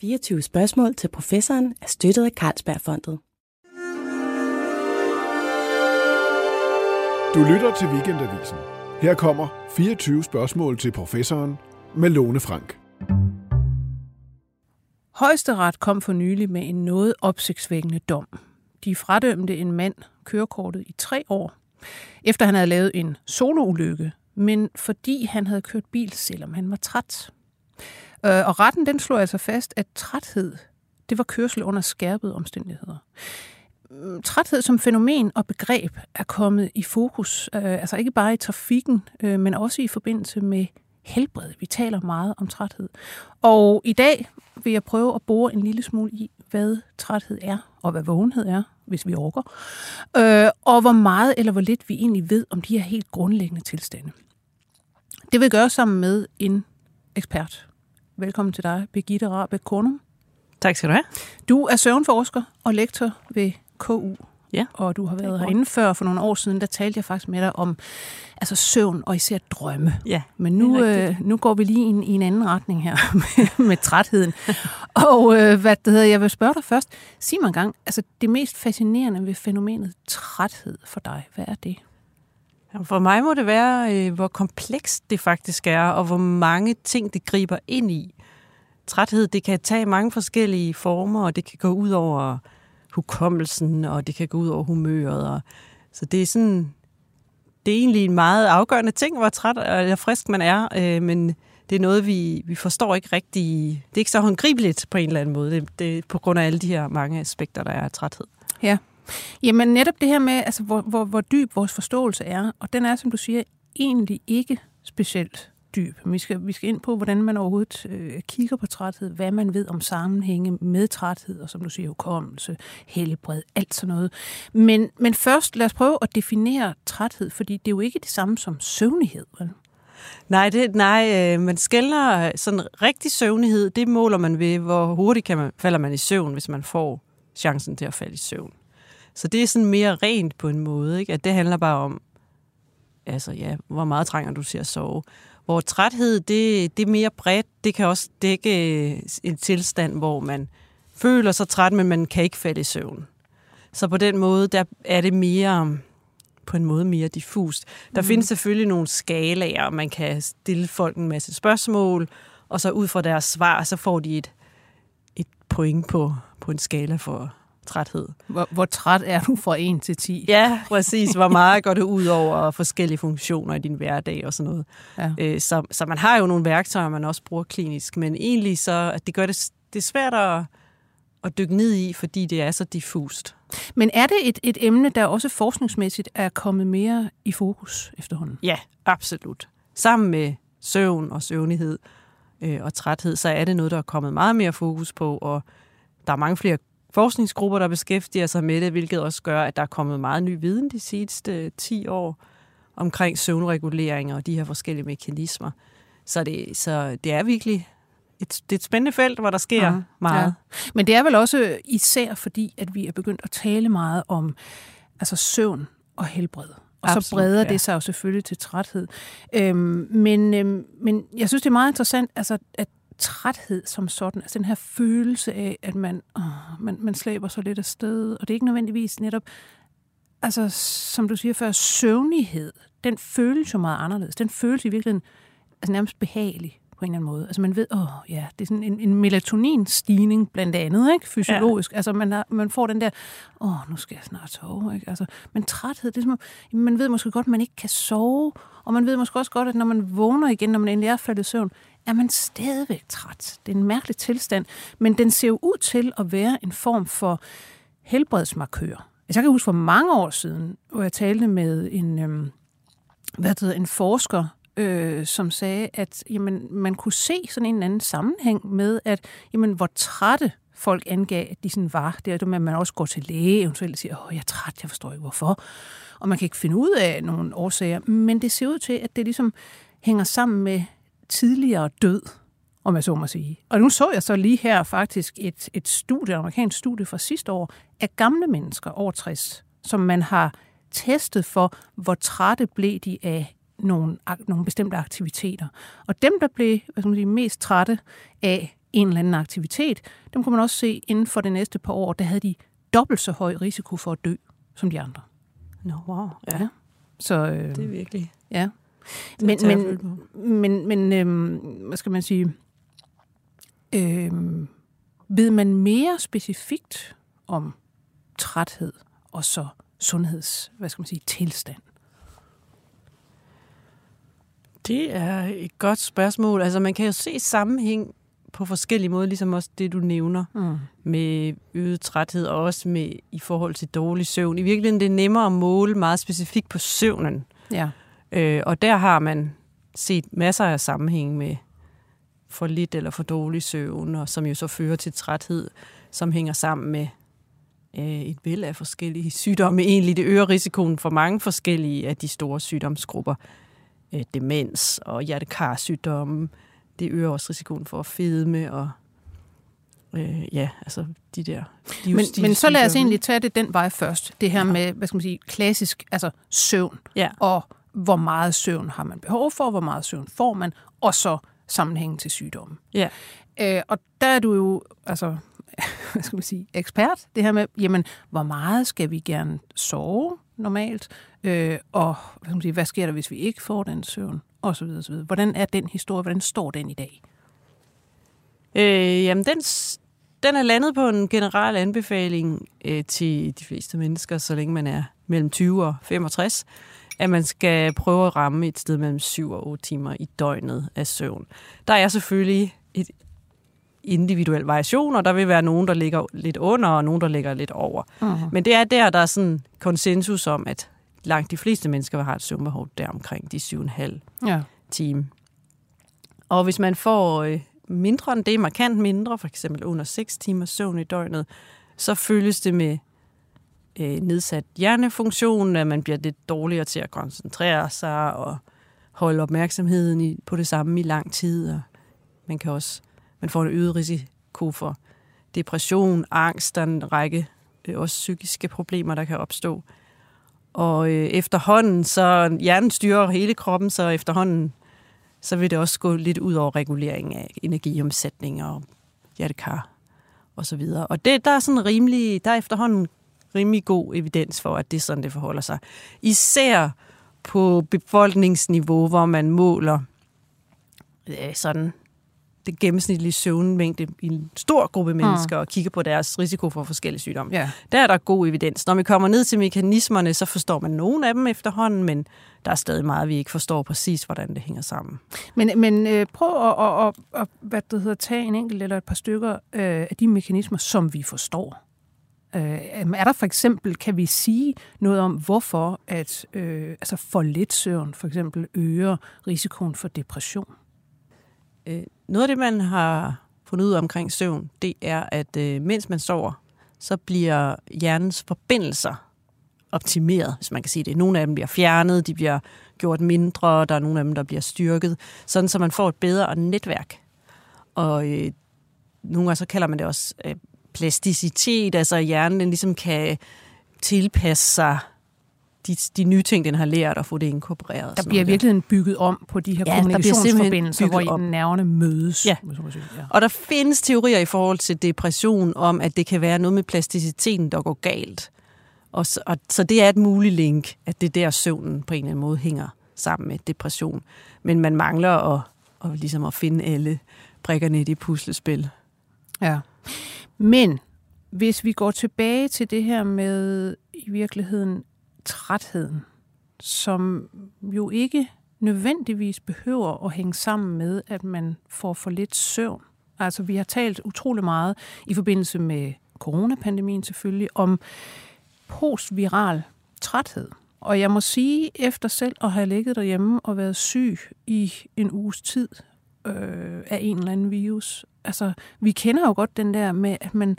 24 spørgsmål til professoren er støttet af Carlsbergfondet. Du lytter til Weekendavisen. Her kommer 24 spørgsmål til professoren med Lone Frank. Højesteret kom for nylig med en noget opsigtsvækkende dom. De fradømte en mand kørekortet i tre år, efter han havde lavet en soloulykke, men fordi han havde kørt bil, selvom han var træt. Øh, og retten den slog altså fast, at træthed, det var kørsel under skærpede omstændigheder. Mm, træthed som fænomen og begreb er kommet i fokus, øh, altså ikke bare i trafikken, øh, men også i forbindelse med helbred. Vi taler meget om træthed. Og i dag vil jeg prøve at bore en lille smule i, hvad træthed er, og hvad vågenhed er, hvis vi orker, øh, og hvor meget eller hvor lidt vi egentlig ved om de her helt grundlæggende tilstande. Det vil jeg gøre sammen med en ekspert. Velkommen til dig, Birgitte Rabeck Kornum. Tak skal du have. Du er søvnforsker og lektor ved KU. Ja. Og du har været herinde før, for nogle år siden, der talte jeg faktisk med dig om altså søvn og især drømme. Ja, Men nu, øh, nu går vi lige i en, i en anden retning her med, med trætheden. og øh, hvad det hedder, jeg vil spørge dig først. Sig mig en gang, altså det mest fascinerende ved fænomenet træthed for dig, hvad er det? For mig må det være, øh, hvor komplekst det faktisk er, og hvor mange ting det griber ind i. Træthed, det kan tage mange forskellige former, og det kan gå ud over hukommelsen, og det kan gå ud over humøret. Og, så det er sådan, det er egentlig en meget afgørende ting, hvor træt eller frisk man er, øh, men det er noget, vi, vi forstår ikke rigtig. Det er ikke så håndgribeligt på en eller anden måde, det, det på grund af alle de her mange aspekter, der er af træthed. Ja, jamen netop det her med, altså, hvor, hvor, hvor dyb vores forståelse er, og den er, som du siger, egentlig ikke specielt dyb. Vi skal, vi skal ind på, hvordan man overhovedet øh, kigger på træthed, hvad man ved om sammenhænge med træthed, og som du siger, hukommelse, helbred, alt sådan noget. Men, men først, lad os prøve at definere træthed, fordi det er jo ikke det samme som søvnighed. Vel? Nej, det, nej øh, man skældner øh, sådan rigtig søvnighed, det måler man ved, hvor hurtigt kan man, falder man i søvn, hvis man får chancen til at falde i søvn. Så det er sådan mere rent på en måde, ikke? at det handler bare om, altså ja, hvor meget trænger du til at sove. Hvor træthed, det, det er mere bredt. Det kan også dække en tilstand, hvor man føler sig træt, men man kan ikke falde i søvn. Så på den måde, der er det mere på en måde mere diffust. Der mm. findes selvfølgelig nogle skalaer, og man kan stille folk en masse spørgsmål, og så ud fra deres svar, så får de et, et point på, på en skala for træthed. Hvor, hvor træt er du fra 1 til 10? Ja, præcis. Hvor meget går det ud over forskellige funktioner i din hverdag og sådan noget. Ja. Øh, så, så man har jo nogle værktøjer, man også bruger klinisk, men egentlig så, at det gør det, det er svært at, at dykke ned i, fordi det er så diffust. Men er det et, et emne, der også forskningsmæssigt er kommet mere i fokus efterhånden? Ja, absolut. Sammen med søvn og søvnighed øh, og træthed, så er det noget, der er kommet meget mere fokus på, og der er mange flere forskningsgrupper, der beskæftiger sig med det, hvilket også gør, at der er kommet meget ny viden de sidste 10 år omkring søvnregulering og de her forskellige mekanismer. Så det, så det er virkelig et, det er et spændende felt, hvor der sker ja, meget. Ja. Men det er vel også især fordi, at vi er begyndt at tale meget om altså søvn og helbred. Og Absolut, så breder ja. det sig jo selvfølgelig til træthed. Øhm, men, øhm, men jeg synes, det er meget interessant, altså, at træthed som sådan, altså den her følelse af, at man, åh, man, man slæber så lidt af sted, og det er ikke nødvendigvis netop, altså som du siger før, søvnighed, den føles jo meget anderledes. Den føles i virkeligheden altså nærmest behagelig på en eller anden måde. Altså man ved, åh ja, det er sådan en, en melatoninstigning blandt andet, ikke? fysiologisk. Ja. Altså man, har, man får den der, åh, nu skal jeg snart sove. Ikke? Altså, men træthed, det er som, man ved måske godt, at man ikke kan sove, og man ved måske også godt, at når man vågner igen, når man endelig er faldet i søvn, er man stadigvæk træt. Det er en mærkelig tilstand, men den ser jo ud til at være en form for helbredsmarkør. Altså, jeg kan huske for mange år siden, hvor jeg talte med en, øhm, hvad hedder, en forsker, øh, som sagde, at jamen, man kunne se sådan en eller anden sammenhæng med, at jamen, hvor trætte folk angav, at de sådan var. Det er det med, at man også går til læge eventuelt og siger, åh, jeg er træt, jeg forstår ikke hvorfor. Og man kan ikke finde ud af nogle årsager, men det ser ud til, at det ligesom hænger sammen med tidligere død, om jeg så må sige. Og nu så jeg så lige her faktisk et, et studie, et amerikansk studie fra sidste år, af gamle mennesker over 60, som man har testet for, hvor trætte blev de af nogle, nogle bestemte aktiviteter. Og dem, der blev hvad skal man sige, mest trætte af en eller anden aktivitet, dem kunne man også se inden for det næste par år, der havde de dobbelt så høj risiko for at dø som de andre. Nå, no, wow. Ja. ja. Så, øh, det er virkelig... Ja. Men, men, men, men øh, hvad skal man sige? Øh, ved man mere specifikt om træthed og så sundheds, hvad skal man sige, tilstand? Det er et godt spørgsmål. Altså man kan jo se sammenhæng på forskellige måder, ligesom også det, du nævner, mm. med øget træthed, og også med i forhold til dårlig søvn. I virkeligheden det er nemmere at måle meget specifikt på søvnen. Ja. Øh, og der har man set masser af sammenhæng med for lidt eller for dårlig søvn, og som jo så fører til træthed, som hænger sammen med øh, et væld af forskellige sygdomme. Egentlig det øger risikoen for mange forskellige af de store sygdomsgrupper. Øh, demens og hjertekarsygdomme. Det øger også risikoen for fedme og øh, ja, altså de der... De men, men så lad os egentlig tage det den vej først. Det her ja. med, hvad skal man sige, klassisk, altså søvn. Ja. Og hvor meget søvn har man behov for, hvor meget søvn får man, og så sammenhængen til sygdommen. Ja. Øh, og der er du jo, altså, hvad skal man sige, ekspert, det her med, jamen, hvor meget skal vi gerne sove normalt, øh, og hvad, skal man sige, hvad sker der, hvis vi ikke får den søvn, og så videre, så videre. Hvordan er den historie, hvordan står den i dag? Øh, jamen, den, den er landet på en generel anbefaling øh, til de fleste mennesker, så længe man er mellem 20 og 65, at man skal prøve at ramme et sted mellem 7 og 8 timer i døgnet af søvn. Der er selvfølgelig et individuel variation, og der vil være nogen, der ligger lidt under, og nogen, der ligger lidt over. Uh-huh. Men det er der, der er sådan konsensus om, at langt de fleste mennesker have et søvnbehov der omkring de 7,5 ja. time. Og hvis man får øh, mindre end det, markant mindre, for eksempel under 6 timer søvn i døgnet, så følges det med øh, nedsat hjernefunktion, at man bliver lidt dårligere til at koncentrere sig og holde opmærksomheden i, på det samme i lang tid. Og man kan også man får en øget risiko for depression, angst, der er en række øh, også psykiske problemer, der kan opstå. Og øh, efterhånden, så hjernen styrer hele kroppen, så efterhånden, så vil det også gå lidt ud over regulering af energiomsætning og hjertekar og så videre. Og det, der er sådan rimelig, der er efterhånden rimelig god evidens for, at det er sådan, det forholder sig. Især på befolkningsniveau, hvor man måler øh, sådan den gennemsnitlige søvnmængde i en stor gruppe mennesker mm. og kigger på deres risiko for forskellige sygdomme. Ja. Der er der god evidens. Når vi kommer ned til mekanismerne, så forstår man nogle af dem efterhånden, men der er stadig meget, vi ikke forstår præcis, hvordan det hænger sammen. Men, men øh, prøv at, at, at, at hvad det hedder, tage en enkelt eller et par stykker øh, af de mekanismer, som vi forstår. Øh, er der for eksempel, kan vi sige noget om, hvorfor at øh, altså for lidt søvn for eksempel øger risikoen for depression? Øh, noget af det, man har fundet ud omkring søvn, det er, at øh, mens man sover, så bliver hjernens forbindelser optimeret, hvis man kan sige det. Nogle af dem bliver fjernet, de bliver gjort mindre, der er nogle af dem, der bliver styrket, sådan så man får et bedre netværk. Og øh, nogle gange så kalder man det også øh, plasticitet, altså hjernen den ligesom kan tilpasse sig de, de nye ting, den har lært, og få det inkorporeret. Der bliver virkelig bygget om på de her ja, kommunikationsforbindelser, hvor nerverne mødes. Ja. ja. Og der findes teorier i forhold til depression om, at det kan være noget med plasticiteten, der går galt. Og så, og, så det er et muligt link, at det der søvnen på en eller anden måde hænger sammen med depression. Men man mangler at, at, ligesom at finde alle brikkerne i det puslespil. Ja. Men hvis vi går tilbage til det her med i virkeligheden trætheden, som jo ikke nødvendigvis behøver at hænge sammen med, at man får for lidt søvn. Altså, vi har talt utrolig meget i forbindelse med coronapandemien selvfølgelig om postviral træthed. Og jeg må sige, efter selv at have ligget derhjemme og været syg i en uges tid øh, af en eller anden virus, altså, vi kender jo godt den der med, at man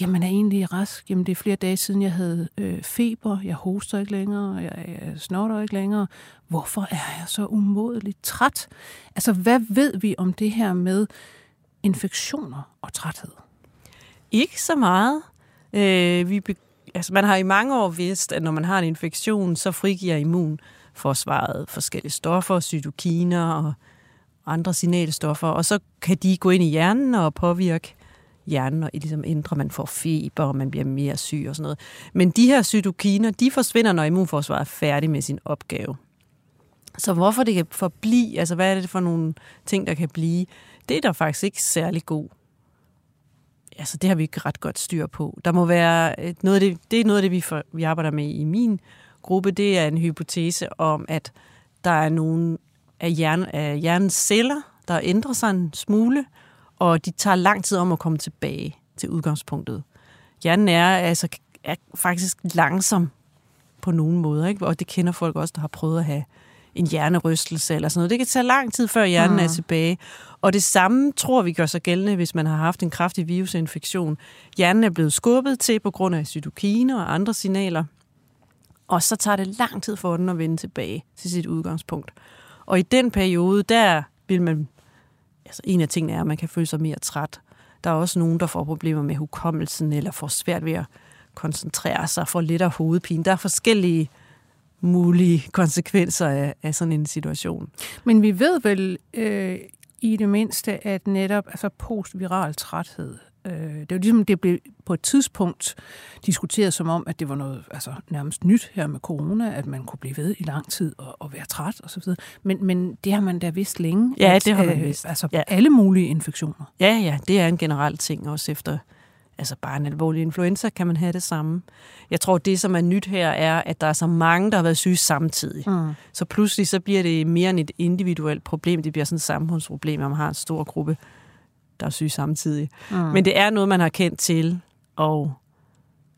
Jamen er egentlig rask. Jamen det er flere dage siden, jeg havde øh, feber. Jeg hoster ikke længere. Jeg, jeg snotter ikke længere. Hvorfor er jeg så umådeligt træt? Altså hvad ved vi om det her med infektioner og træthed? Ikke så meget. Øh, vi be- altså, man har i mange år vidst, at når man har en infektion, så frigiver immunforsvaret forskellige stoffer, cytokiner og andre signalstoffer, og så kan de gå ind i hjernen og påvirke hjernen, og ligesom ændrer, man får feber, og man bliver mere syg og sådan noget. Men de her cytokiner, de forsvinder, når immunforsvaret er færdig med sin opgave. Så hvorfor det kan forblive, altså hvad er det for nogle ting, der kan blive, det er der faktisk ikke særlig god. Altså det har vi ikke ret godt styr på. Der må være øh, noget af det, det er noget af det, vi, for, vi arbejder med i min gruppe, det er en hypotese om, at der er nogle af, hjerne, af hjernens celler, der ændrer sig en smule, og de tager lang tid om at komme tilbage til udgangspunktet. Hjernen er, altså, er faktisk langsom på nogle måder, ikke? og det kender folk også, der har prøvet at have en hjernerystelse eller sådan noget. Det kan tage lang tid, før hjernen mm. er tilbage. Og det samme tror vi gør sig gældende, hvis man har haft en kraftig virusinfektion. Hjernen er blevet skubbet til på grund af cytokiner og andre signaler. Og så tager det lang tid for den at vende tilbage til sit udgangspunkt. Og i den periode, der vil man... Altså en af tingene er, at man kan føle sig mere træt. Der er også nogen, der får problemer med hukommelsen, eller får svært ved at koncentrere sig, får lidt af hovedpine. Der er forskellige mulige konsekvenser af, af sådan en situation. Men vi ved vel øh, i det mindste, at netop altså postviral træthed, øh, det er jo ligesom, det blev på et tidspunkt diskuteret som om, at det var noget altså, nærmest nyt her med corona, at man kunne blive ved i lang tid og, og være træt og så videre. Men, men det har man da vidst længe. Ja, at, det har man øh, vidst. Altså ja. alle mulige infektioner. Ja, ja, det er en generel ting også efter altså bare en alvorlig influenza, kan man have det samme. Jeg tror, det, som er nyt her, er, at der er så mange, der har været syge samtidig. Mm. Så pludselig så bliver det mere end et individuelt problem. Det bliver sådan et samfundsproblem, at man har en stor gruppe, der er syge samtidig. Mm. Men det er noget, man har kendt til, og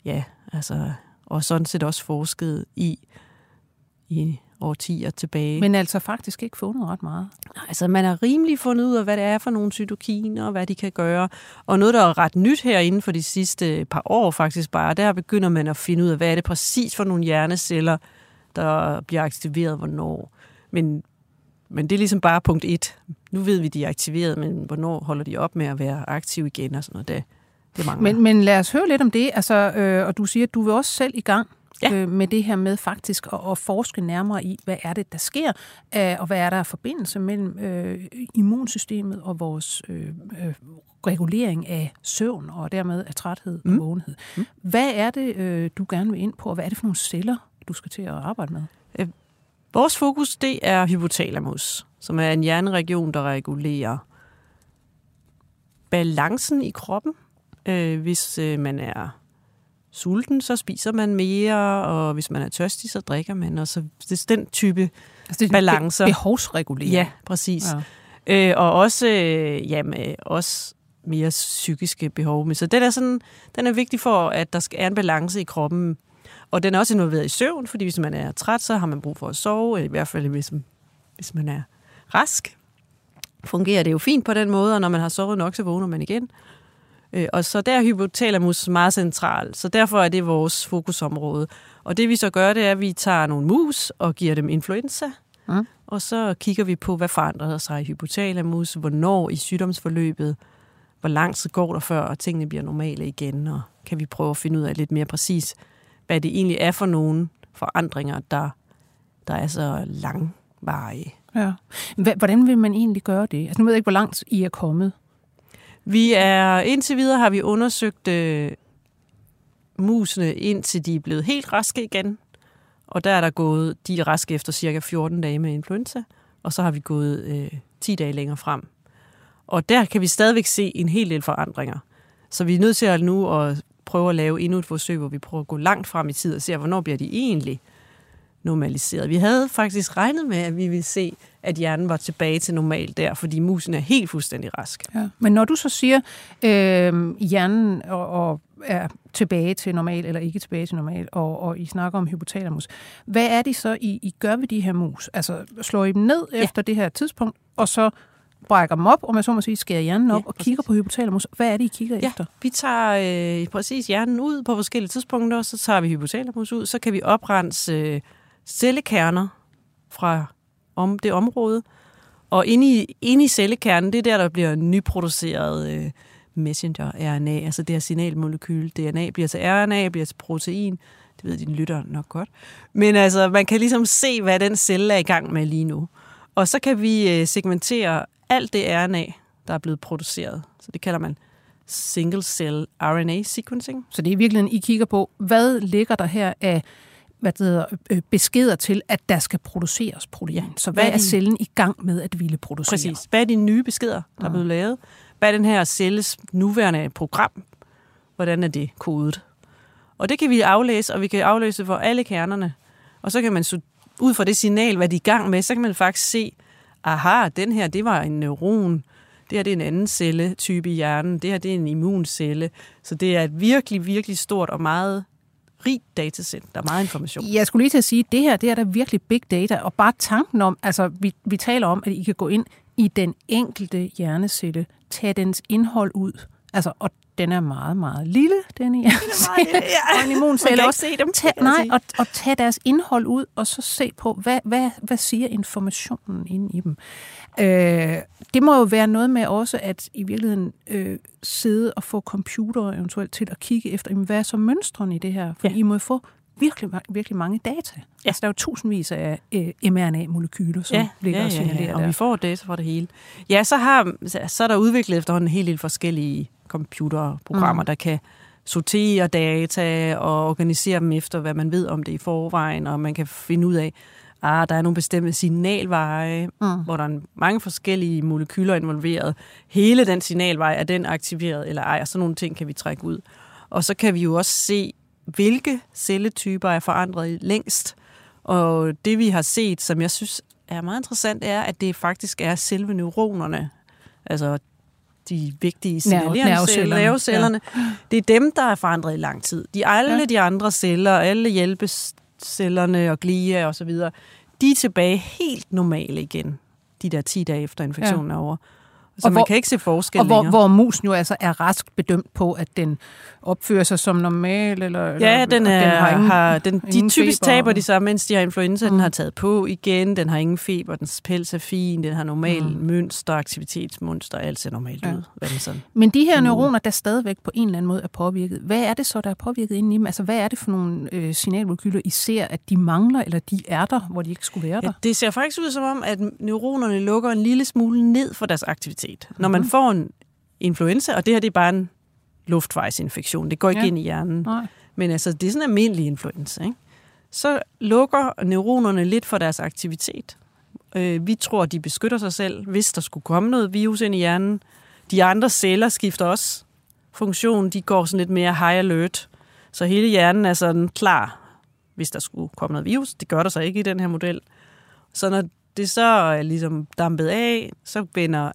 ja, altså, og sådan set også forsket i, i årtier tilbage. Men altså faktisk ikke fundet ret meget. Altså man har rimelig fundet ud af, hvad det er for nogle cytokiner, og hvad de kan gøre. Og noget, der er ret nyt her inden for de sidste par år faktisk bare, der begynder man at finde ud af, hvad er det præcis for nogle hjerneceller, der bliver aktiveret hvornår. Men, men det er ligesom bare punkt et. Nu ved vi, de er aktiveret, men hvornår holder de op med at være aktive igen og sådan noget. Det, det mangler. Men, men lad os høre lidt om det. Altså, øh, og du siger, at du vil også selv i gang ja. øh, med det her med faktisk at, at forske nærmere i, hvad er det, der sker, øh, og hvad er der af forbindelse mellem øh, immunsystemet og vores øh, øh, regulering af søvn, og dermed af træthed mm. og vågenhed. Mm. Hvad er det, øh, du gerne vil ind på, og hvad er det for nogle celler, du skal til at arbejde med? Vores fokus, det er hypotalamus, som er en hjerneregion, der regulerer balancen i kroppen, øh, hvis øh, man er sulten, så spiser man mere, og hvis man er tørstig, så drikker man. Og så det er den type altså det er balancer. Be- behovsregulering. Ja, præcis. Ja. Øh, og også, øh, jamen, også mere psykiske behov. Men så den er, sådan, den er vigtig for, at der skal er en balance i kroppen. Og den er også involveret i søvn, fordi hvis man er træt, så har man brug for at sove, i hvert fald hvis, hvis man er rask. Fungerer det jo fint på den måde, og når man har sovet nok, så vågner man igen. Øh, og så der er hypotalamus meget central, så derfor er det vores fokusområde. Og det vi så gør, det er, at vi tager nogle mus og giver dem influenza, mm. og så kigger vi på, hvad forandrer sig i hypotalamus, hvornår i sygdomsforløbet, hvor lang tid går der før, og tingene bliver normale igen, og kan vi prøve at finde ud af lidt mere præcis, hvad det egentlig er for nogle forandringer, der, der er så langvarige. Ja. Hvordan vil man egentlig gøre det? Altså, nu ved jeg ikke, hvor langt I er kommet. Vi er, indtil videre har vi undersøgt øh, musene, indtil de er blevet helt raske igen. Og der er der gået, de er raske efter cirka 14 dage med influenza, og så har vi gået øh, 10 dage længere frem. Og der kan vi stadigvæk se en hel del forandringer. Så vi er nødt til at nu at prøve at lave endnu et forsøg, hvor vi prøver at gå langt frem i tid og se, hvornår bliver de egentlig normaliseret. Vi havde faktisk regnet med, at vi ville se, at hjernen var tilbage til normal der, fordi musen er helt fuldstændig rask. Ja. Men når du så siger, øh, hjernen og, og er tilbage til normal eller ikke tilbage til normal, og, og I snakker om hypotalamus, hvad er det så, I, I gør ved de her mus? Altså slår I dem ned ja. efter det her tidspunkt, og så brækker dem op, og man så må sige, skærer hjernen op ja, og præcis. kigger på hypotalamus. Hvad er det, I kigger ja, efter? vi tager øh, præcis hjernen ud på forskellige tidspunkter, så tager vi hypotalamus ud, så kan vi oprense øh, cellekerner fra om det område. Og inde i, inde i cellekernen, det er der, der bliver nyproduceret øh, messenger-RNA, altså det her signalmolekyl. DNA bliver til RNA, bliver til protein. Det ved dine lytter nok godt. Men altså, man kan ligesom se, hvad den celle er i gang med lige nu. Og så kan vi øh, segmentere alt det RNA, der er blevet produceret. Så det kalder man single cell RNA sequencing. Så det er virkelig, I kigger på, hvad ligger der her af hvad det hedder, øh, beskeder til, at der skal produceres protein. Ja. Så hvad, hvad er cellen i gang med at ville producere? Præcis. Hvad er de nye beskeder, der er blevet lavet? Hvad er den her celles nuværende program? Hvordan er det kodet? Og det kan vi aflæse, og vi kan aflæse for alle kernerne. Og så kan man ud fra det signal, hvad de er i gang med, så kan man faktisk se, aha, den her, det var en neuron. Det her det er en anden celletype i hjernen. Det her det er en immuncelle. Så det er et virkelig, virkelig stort og meget rigt datasæt. Der er meget information. Jeg skulle lige til at sige, at det her det er da virkelig big data. Og bare tanken om, altså vi, vi taler om, at I kan gå ind i den enkelte hjernecelle, tage dens indhold ud, altså, og den er meget, meget lille, den her. ja. og en immuncelle også. se dem. Tag, nej, og, og tage deres indhold ud, og så se på, hvad, hvad, hvad siger informationen inde i dem. Øh, det må jo være noget med også, at i virkeligheden øh, sidde og få computer eventuelt til at kigge efter, hvad er så mønstrene i det her? For ja. I må få virkelig, virkelig mange data. Ja. Altså, der er jo tusindvis af øh, mRNA-molekyler, som ja, ligger ja, og signalerer ja, ja. Og der. vi får data fra det hele. Ja, så, har, så er der udviklet efterhånden en helt del forskellige computerprogrammer, mm. der kan sortere data og organisere dem efter, hvad man ved om det i forvejen, og man kan finde ud af, ah, der er nogle bestemte signalveje, mm. hvor der er mange forskellige molekyler involveret. Hele den signalvej, er den aktiveret eller ej, og sådan nogle ting kan vi trække ud. Og så kan vi jo også se, hvilke celletyper er forandret længst. Og det vi har set, som jeg synes er meget interessant, er, at det faktisk er selve neuronerne, altså de vigtige signalerende nervecellerne. Ja. Det er dem, der er forandret i lang tid. De alle ja. de andre celler, alle hjælpecellerne og glia og så videre, de er tilbage helt normale igen, de der 10 dage efter infektionen ja. er over. Så og man hvor, kan ikke se forskel Og hvor, hvor musen jo altså er rask bedømt på, at den opfører sig som normal? Eller, ja, eller, den, er, den har, ingen, har den, de typisk feber. taber de sig, mens de har influenza. Mm. Den har taget på igen, den har ingen feber, den pels er fin, den har normal mm. mønster, aktivitetsmønster, alt ser normalt ja. ud. Hvad sådan? Men de her neuroner, der stadigvæk på en eller anden måde er påvirket, hvad er det så, der er påvirket inde i dem? Altså, hvad er det for nogle øh, signalmolekyler, I ser, at de mangler, eller de er der, hvor de ikke skulle være der? Ja, det ser faktisk ud som om, at neuronerne lukker en lille smule ned for deres aktivitet. Når man mm. får en influenza, og det her det er bare en luftvejsinfektion. Det går ikke ja. ind i hjernen. Nej. Men altså, det er sådan en almindelig influenza. Ikke? Så lukker neuronerne lidt for deres aktivitet. Øh, vi tror, de beskytter sig selv, hvis der skulle komme noget virus ind i hjernen. De andre celler skifter også funktion. De går sådan lidt mere high alert. Så hele hjernen er sådan klar, hvis der skulle komme noget virus. Det gør der så ikke i den her model. Så når det så er ligesom dampet af, så vender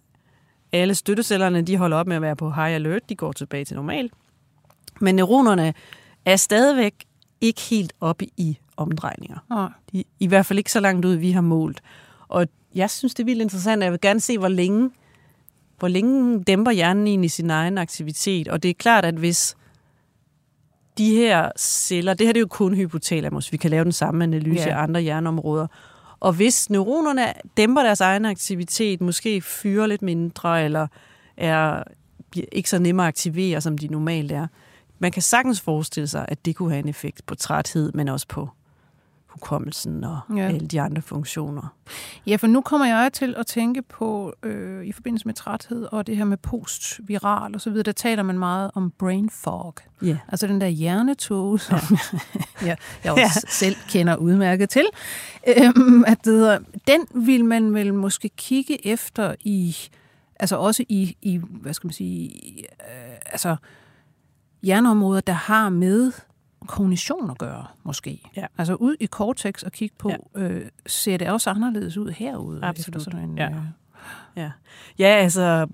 alle støttecellerne de holder op med at være på high alert, de går tilbage til normal. Men neuronerne er stadigvæk ikke helt oppe i omdrejninger. Ja. De, I hvert fald ikke så langt ud, vi har målt. Og jeg synes, det er vildt interessant, jeg vil gerne se, hvor længe, hvor længe dæmper hjernen egentlig sin egen aktivitet. Og det er klart, at hvis de her celler, det her det er jo kun hypotalamus, vi kan lave den samme analyse af andre hjerneområder, og hvis neuronerne dæmper deres egen aktivitet, måske fyrer lidt mindre, eller er ikke så nemme at aktivere, som de normalt er, man kan sagtens forestille sig, at det kunne have en effekt på træthed, men også på hukommelsen og ja. alle de andre funktioner. Ja, for nu kommer jeg til at tænke på, øh, i forbindelse med træthed og det her med postviral og så videre, der taler man meget om brain fog. Ja. Altså den der hjernetog, som ja. jeg også ja. selv kender udmærket til. Øhm, at det hedder, den vil man vel måske kigge efter i, altså også i, i hvad skal man sige, øh, altså hjerneområder, der har med kognition at gøre, måske. Ja. Altså ud i cortex og kigge på, ja. øh, ser det også anderledes ud herude? Absolut. Efter sådan en, ja. Øh... Ja. ja, altså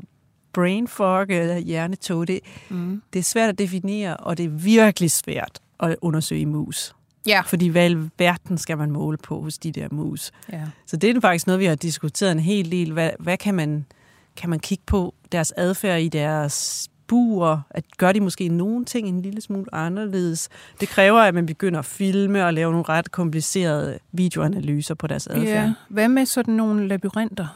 brain fog eller hjernetog, det, mm. det er svært at definere, og det er virkelig svært at undersøge i mus. Ja. Fordi hvad verden skal man måle på hos de der mus? Ja. Så det er faktisk noget, vi har diskuteret en hel del. Hvad, hvad kan man kan man kigge på deres adfærd i deres bur, at gør de måske nogle ting en lille smule anderledes. Det kræver, at man begynder at filme og lave nogle ret komplicerede videoanalyser på deres adfærd. Ja. Hvad med sådan nogle labyrinter?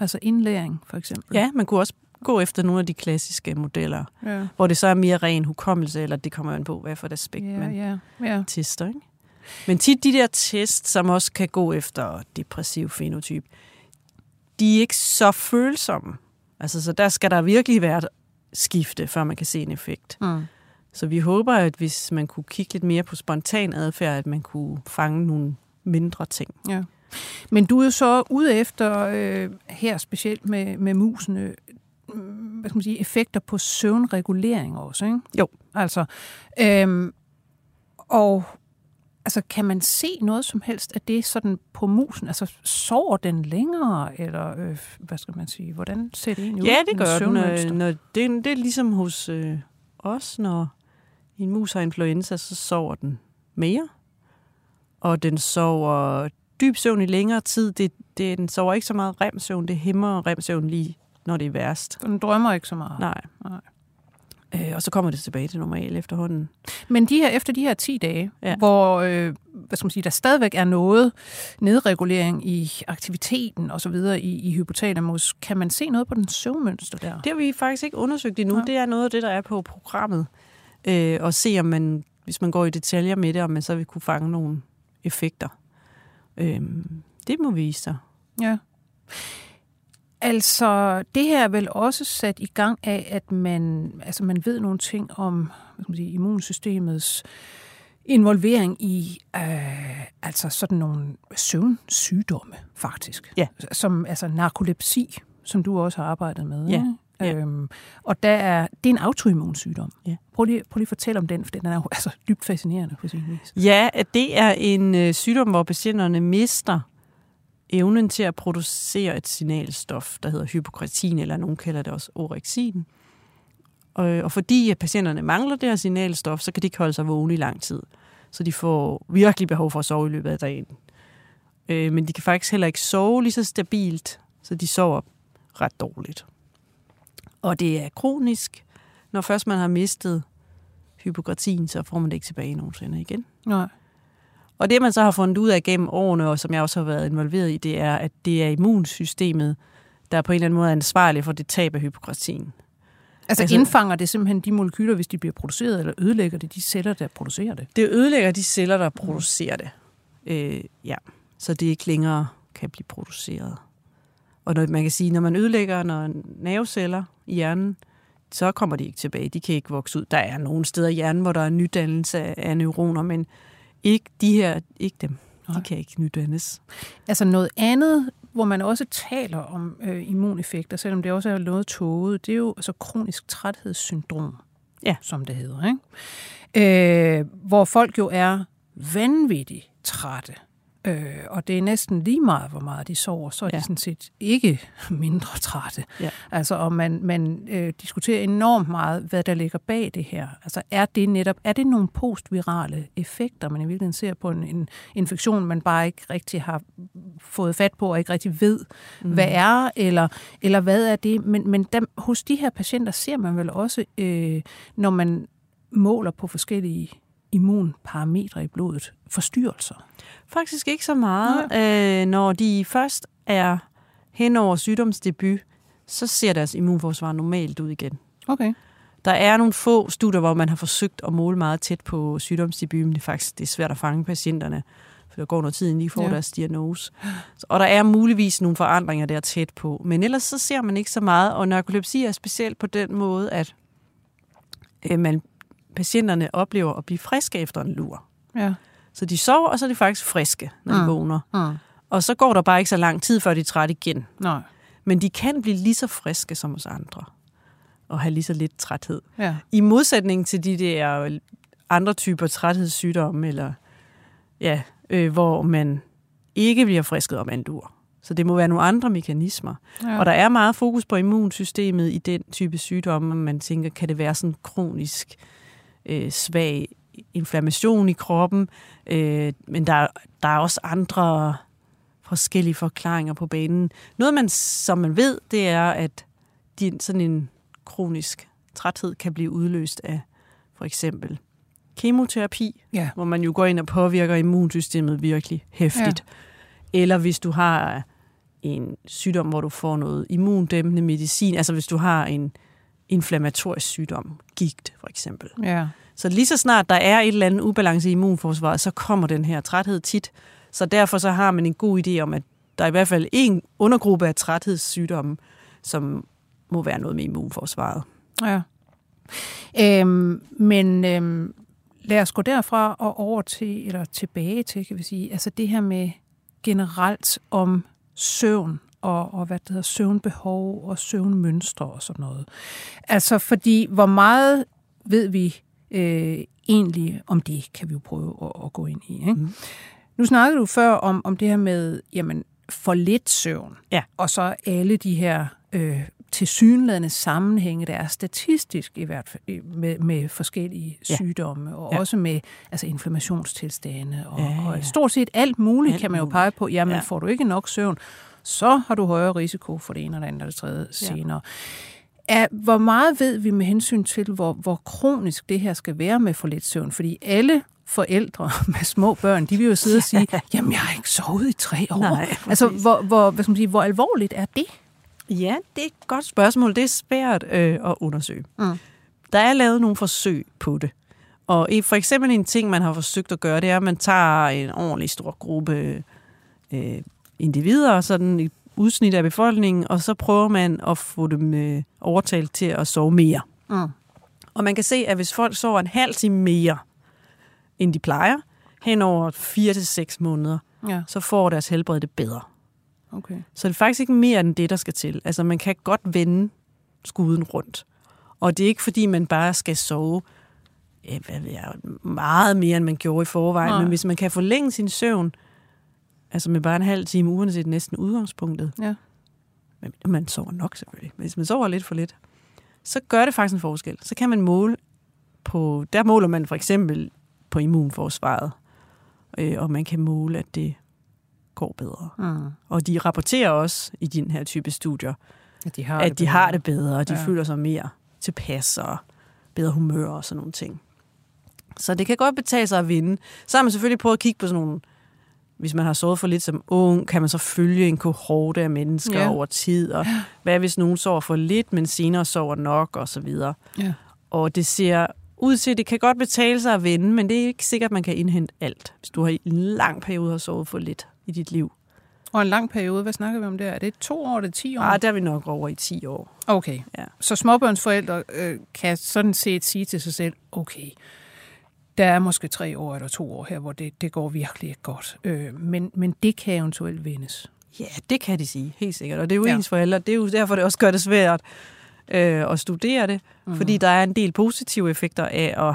Altså indlæring, for eksempel? Ja, man kunne også gå efter nogle af de klassiske modeller, ja. hvor det så er mere ren hukommelse, eller det kommer an på, hvad for et aspekt ja, man ja, ja. tester. Ikke? Men tit de der test, som også kan gå efter depressiv fenotyp, de er ikke så følsomme. Altså, så der skal der virkelig være skifte, før man kan se en effekt. Mm. Så vi håber, at hvis man kunne kigge lidt mere på spontan adfærd, at man kunne fange nogle mindre ting. Ja. Men du er jo så ude efter, øh, her specielt med, med musene, mm, hvad skal man sige, effekter på søvnregulering også, ikke? Jo. Altså, øhm, og altså, kan man se noget som helst af det sådan på musen? Altså, sover den længere, eller øh, hvad skal man sige, hvordan ser det egentlig ud? Ja, det gør den. søvnmønster? Når, når det, det er ligesom hos øh, os, når en mus har influenza, så sover den mere. Og den sover dyb søvn i længere tid. Det, det, den sover ikke så meget remsøvn. Det hæmmer remsøvn lige, når det er værst. Den drømmer ikke så meget. Nej. Nej. Øh, og så kommer det tilbage til normal efterhånden. Men de her, efter de her 10 dage, ja. Hvor øh, hvad skal man sige, der stadigvæk er noget nedregulering i aktiviteten og så videre i, i hypotalamus, kan man se noget på den søvnmønster der? Det har vi faktisk ikke undersøgt endnu. Ja. Det er noget af det, der er på programmet. Øh, og se, om man, hvis man går i detaljer med det, om man så vil kunne fange nogle effekter. Øh, det må vise sig. Ja. Altså, det her er vel også sat i gang af, at man, altså man ved nogle ting om hvad skal man sige, immunsystemets involvering i øh, altså sådan nogle søvnsygdomme, faktisk. Ja. Som altså narkolepsi, som du også har arbejdet med. Ja, ja. Øhm, og der er, det er en autoimmun sygdom. Ja. Prøv, lige, prøv lige at fortælle om den, for den er jo altså dybt fascinerende på sin vis. Ja, det er en øh, sygdom, hvor patienterne mister evnen til at producere et signalstof, der hedder hypokretin, eller nogen kalder det også orexin. Og, og fordi at patienterne mangler det her signalstof, så kan de ikke holde sig vågne i lang tid. Så de får virkelig behov for at sove i løbet af dagen. Øh, men de kan faktisk heller ikke sove lige så stabilt, så de sover ret dårligt. Og det er kronisk. Når først man har mistet hypokretin, så får man det ikke tilbage nogensinde igen. Nej. Og det, man så har fundet ud af gennem årene, og som jeg også har været involveret i, det er, at det er immunsystemet, der på en eller anden måde er ansvarlig for det tab af hypokretin. Altså, Altså- indfanger det simpelthen de molekyler, hvis de bliver produceret, eller ødelægger det de celler, der producerer det? Det ødelægger de celler, der producerer det. Øh, ja, så det ikke længere kan blive produceret. Og når, man kan sige, når man ødelægger når nerveceller i hjernen, så kommer de ikke tilbage. De kan ikke vokse ud. Der er nogle steder i hjernen, hvor der er nydannelse af neuroner, men ikke de her, ikke dem. De Nej. kan ikke nydannes. Altså noget andet, hvor man også taler om øh, immuneffekter, selvom det også er noget tåget, det er jo altså kronisk træthedssyndrom, Ja. som det hedder. Ikke? Øh, hvor folk jo er vanvittigt trætte. Øh, og det er næsten lige meget, hvor meget de sover, så er ja. De sådan set ikke mindre trætte. Ja. Altså, og man, man øh, diskuterer enormt meget, hvad der ligger bag det her. Altså, er det netop, er det nogle postvirale effekter, man i virkeligheden ser på en, en infektion, man bare ikke rigtig har fået fat på, og ikke rigtig ved, mm. hvad er, eller, eller hvad er det? Men, men dem, hos de her patienter ser man vel også, øh, når man måler på forskellige immunparametre i blodet, forstyrrelser. Faktisk ikke så meget. Øh, når de først er hen over sygdomsdebut, så ser deres immunforsvar normalt ud igen. Okay. Der er nogle få studier, hvor man har forsøgt at måle meget tæt på sygdomsdebut, men det er faktisk det er svært at fange patienterne, for der går noget tid, inden de får Ja. deres diagnose. Og der er muligvis nogle forandringer der tæt på, men ellers så ser man ikke så meget, og narkolepsi er specielt på den måde, at øh, man, patienterne oplever at blive friske efter en lur. Ja. Så de sover, og så er de faktisk friske, når de Mm. vågner. Mm. Og så går der bare ikke så lang tid, før de er trætte igen. Nej. Men de kan blive lige så friske som os andre, og have lige så lidt træthed. Ja. I modsætning til de der andre typer træthedssygdomme, eller ja, øh, hvor man ikke bliver frisket om en dur. Så det må være nogle andre mekanismer. ja. Ja. Og der er meget fokus på immunsystemet i den type sygdomme. Man tænker, kan det være sådan kronisk øh, svag inflammation i kroppen? Øh, men der, der er også andre forskellige forklaringer på banen. Noget, man, som man ved, det er, at de, sådan en kronisk træthed kan blive udløst af for eksempel kemoterapi, Ja. hvor man jo går ind og påvirker immunsystemet virkelig hæftigt. Ja. Eller hvis du har en sygdom, hvor du får noget immundæmpende medicin, altså hvis du har en inflammatorisk sygdom, gigt for eksempel. Ja. Så lige så snart der er et eller andet ubalance i immunforsvaret, så kommer den her træthed tit. Så derfor så har man en god idé om, at der er i hvert fald en undergruppe af træthedssygdomme, som må være noget med immunforsvaret. Ja. Øhm, men øhm, lad os gå derfra og over til, eller tilbage til, kan vi sige, altså det her med generelt om søvn og, og hvad det hedder, søvnbehov og søvnmønstre og sådan noget. Altså fordi, hvor meget ved vi øh, egentlig om det, kan vi jo prøve at, at gå ind i. Ikke? Mm. Nu snakkede du før om, om det her med, jamen, for lidt søvn, ja. og så alle de her øh, tilsyneladende sammenhænge, der er statistisk i hvert fald med, med forskellige ja. sygdomme, og ja. også med altså inflammationstilstande, og, ja, ja. og stort set alt muligt alt kan man jo pege på, jamen ja. får du ikke nok søvn, så har du højere risiko for det ene eller andet eller det tredje senere. Er, hvor meget ved vi med hensyn til, hvor, hvor kronisk det her skal være med for lidt søvn? Fordi alle forældre med små børn, de vil jo sidde og sige, jamen jeg har ikke sovet i tre år. Nej, altså, hvor, hvor, hvad skal man sige, hvor alvorligt er det? Ja, det er et godt spørgsmål. Det er svært øh, at undersøge. Mm. Der er lavet nogle forsøg på det. Og for eksempel en ting, man har forsøgt at gøre, det er, at man tager en ordentlig stor gruppe øh, individer, sådan et udsnit af befolkningen, og så prøver man at få dem øh, overtalt til at sove mere. Mm. Og man kan se, at hvis folk sover en halv time mere, end de plejer, hen over 4 til seks måneder, ja. så får deres helbred det bedre. Okay. Så det er faktisk ikke mere end det, der skal til. Altså, man kan godt vende skuden rundt. Og det er ikke, fordi man bare skal sove hvad ved jeg, meget mere, end man gjorde i forvejen. Nej. Men hvis man kan forlænge sin søvn, altså med bare en halv time, uanset næsten udgangspunktet, ja. men man sover nok selvfølgelig, hvis man sover lidt for lidt, så gør det faktisk en forskel. Så kan man måle på, der måler man for eksempel på immunforsvaret, øh, og man kan måle, at det går bedre. Mm. Og de rapporterer også i den her type studier, at de har, at det, de bedre. har det bedre, og de ja. føler sig mere tilpas og bedre humør og sådan nogle ting. Så det kan godt betale sig at vinde. Så har man selvfølgelig prøvet at kigge på sådan nogle, hvis man har sovet for lidt som ung, kan man så følge en kohorte af mennesker ja. over tid, og hvad hvis nogen sover for lidt, men senere sover nok, og så videre. Ja. Og det ser ud til, at det kan godt betale sig at vinde, men det er ikke sikkert, at man kan indhente alt, hvis du har i en lang periode har sovet for lidt i dit liv. Og en lang periode, hvad snakker vi om der? Er det to år, eller ti år? Ah, der er vi nok over i 10 år. Okay, ja. så småbørnsforældre øh, kan sådan set sige til sig selv, okay, der er måske tre år eller to år her, hvor det, det går virkelig ikke godt. Øh, men, men det kan eventuelt vindes. Ja, det kan de sige, helt sikkert. Og det er jo ja. ens forældre. Det er jo derfor, det også gør det svært øh, at studere det. Mm. Fordi der er en del positive effekter af at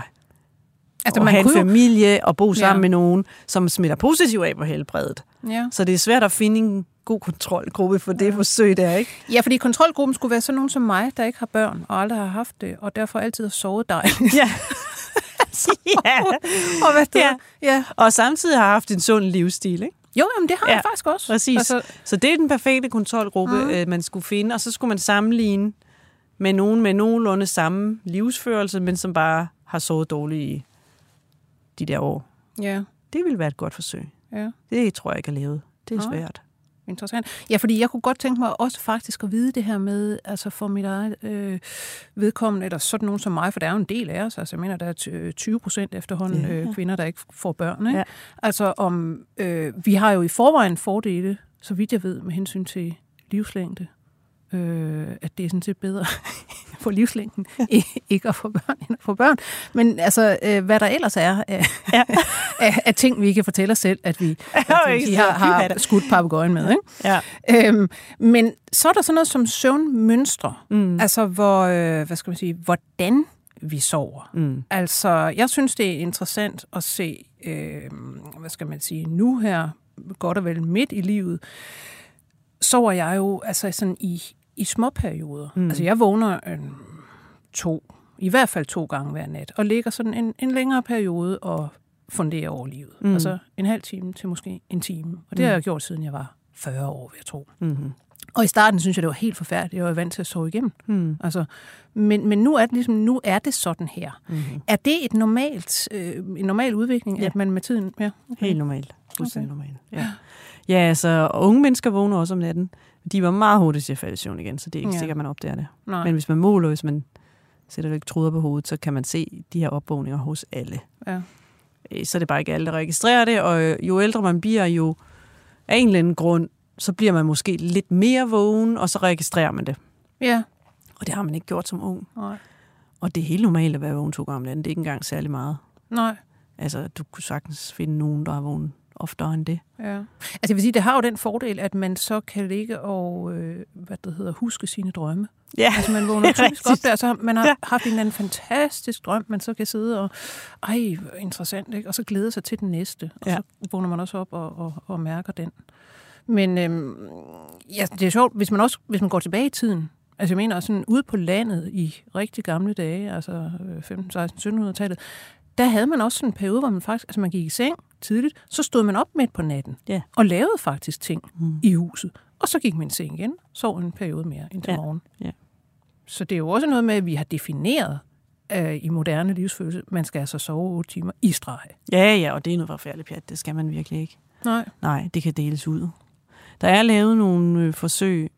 Altså, man have en familie og bo sammen ja. med nogen, som smitter positivt af på helbredet. Ja. Så det er svært at finde en god kontrolgruppe for det ja. forsøg der, ikke? Ja, fordi kontrolgruppen skulle være sådan nogen som mig, der ikke har børn og aldrig har haft det, og derfor altid har sovet dejligt. Ja. ja. og, hvad det ja. ja. Og samtidig har haft en sund livsstil, ikke? Jo, jamen det har ja. jeg faktisk også. Præcis. Altså... Så det er den perfekte kontrolgruppe, mm. man skulle finde, og så skulle man sammenligne med nogen med nogenlunde samme livsførelse, men som bare har sovet dårligt i de der år. Ja. Det ville være et godt forsøg. Ja. Det tror jeg ikke er lavet. Det er svært. Interessant. Ja, fordi jeg kunne godt tænke mig også faktisk at vide det her med, altså for mit eget øh, vedkommende, eller sådan nogen som mig, for der er jo en del af os, altså jeg mener, der er 20 procent efterhånden øh, kvinder, der ikke får børn. Ikke? Ja. Altså om, øh, vi har jo i forvejen fordele, så vidt jeg ved, med hensyn til livslængde øh, at det er sådan set bedre for livslængden, ja. ikke at få børn, end at få børn. Men altså, øh, hvad der ellers er af, ja. af, af ting, vi kan fortælle os selv, at vi, at vi har, har skudt papegøjen med. Ikke? Ja. Øhm, men så er der sådan noget som søvnmønstre. Mm. Altså, hvor, øh, hvad skal man sige, hvordan vi sover. Mm. Altså, jeg synes, det er interessant at se, øh, hvad skal man sige, nu her, godt og vel midt i livet, sover jeg jo altså sådan i, i små perioder. Mm. Altså jeg vågner en, to, i hvert fald to gange hver nat, og ligger sådan en, en længere periode og funderer over livet. Mm. Altså en halv time til måske en time. Og det mm. har jeg gjort, siden jeg var 40 år, vil jeg tro. Mm-hmm. Og i starten synes jeg, det var helt forfærdeligt. Jeg var vant til at sove igennem. Mm. Altså, men, men nu er det ligesom, nu er det sådan her. Mm-hmm. Er det et normalt, øh, en normal udvikling, ja. at man med tiden... Ja, okay. Helt normalt. Fuldstændig okay. normalt. Ja. Ja, altså, unge mennesker vågner også om natten. De var meget hurtigt til at falde i søvn igen, så det er ikke ja. sikkert, man opdager det. Nej. Men hvis man måler, hvis man sætter lidt truder på hovedet, så kan man se de her opvågninger hos alle. Ja. Øh, så er det bare ikke alle, der registrerer det, og jo ældre man bliver, jo af en eller anden grund så bliver man måske lidt mere vågen, og så registrerer man det. Ja. Og det har man ikke gjort som ung. Nej. Og det er helt normalt at være vågen to gange om natten. Det er ikke engang særlig meget. Nej. Altså, du kunne sagtens finde nogen, der er vågen oftere end det. Ja. Altså jeg vil sige, det har jo den fordel, at man så kan ligge og, øh, hvad det hedder, huske sine drømme. Ja, Altså man vågner typisk op der, så man har haft en eller anden fantastisk drøm, man så kan sidde og, ej, interessant, ikke? og så glæde sig til den næste. Og Ja. så vågner man også op og, og, og mærker den. Men øhm, ja, det er sjovt, hvis man også hvis man går tilbage i tiden, altså jeg mener sådan ude på landet i rigtig gamle dage, altså øh, 15, 16, 1700-tallet, der havde man også sådan en periode, hvor man faktisk, altså man gik i seng tidligt, så stod man op midt på natten Ja. og lavede faktisk ting Mm. i huset. Og så gik man i seng igen, sov en periode mere indtil Ja. morgen. Ja. Så det er jo også noget med, at vi har defineret øh, i moderne livsfølelse, man skal altså sove 8 timer i streg. Ja, ja, og det er noget forfærdeligt pjat. Det skal man virkelig ikke. Nej. Nej, det kan deles ud. Der er lavet nogle øh, forsøg,